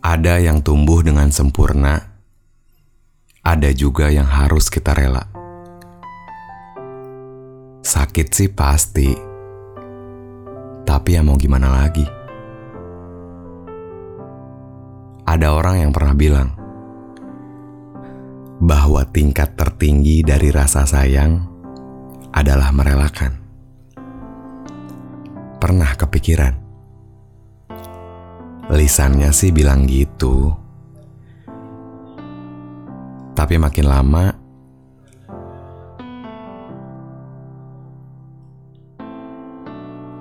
Ada yang tumbuh dengan sempurna, ada juga yang harus kita rela. Sakit sih pasti, tapi ya mau gimana lagi? Ada orang yang pernah bilang bahwa tingkat tertinggi dari rasa sayang adalah merelakan. Pernah kepikiran? Lisannya sih bilang gitu. Tapi makin lama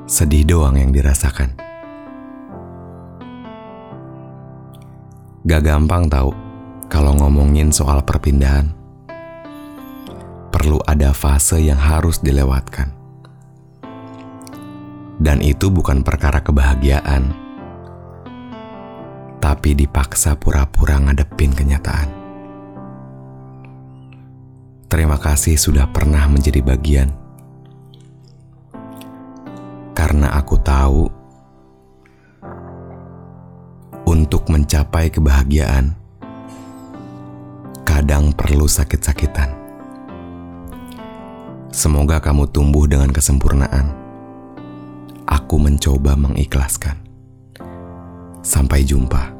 sedih doang yang dirasakan. Gak gampang tahu kalau ngomongin soal perpindahan. Perlu ada fase yang harus dilewatkan. Dan itu bukan perkara kebahagiaan, tapi dipaksa pura-pura ngadepin kenyataan. Terima kasih sudah pernah menjadi bagian karena aku tahu untuk mencapai kebahagiaan kadang perlu sakit-sakitan. Semoga kamu tumbuh dengan kesempurnaan. Aku mencoba mengikhlaskan. Sampai jumpa.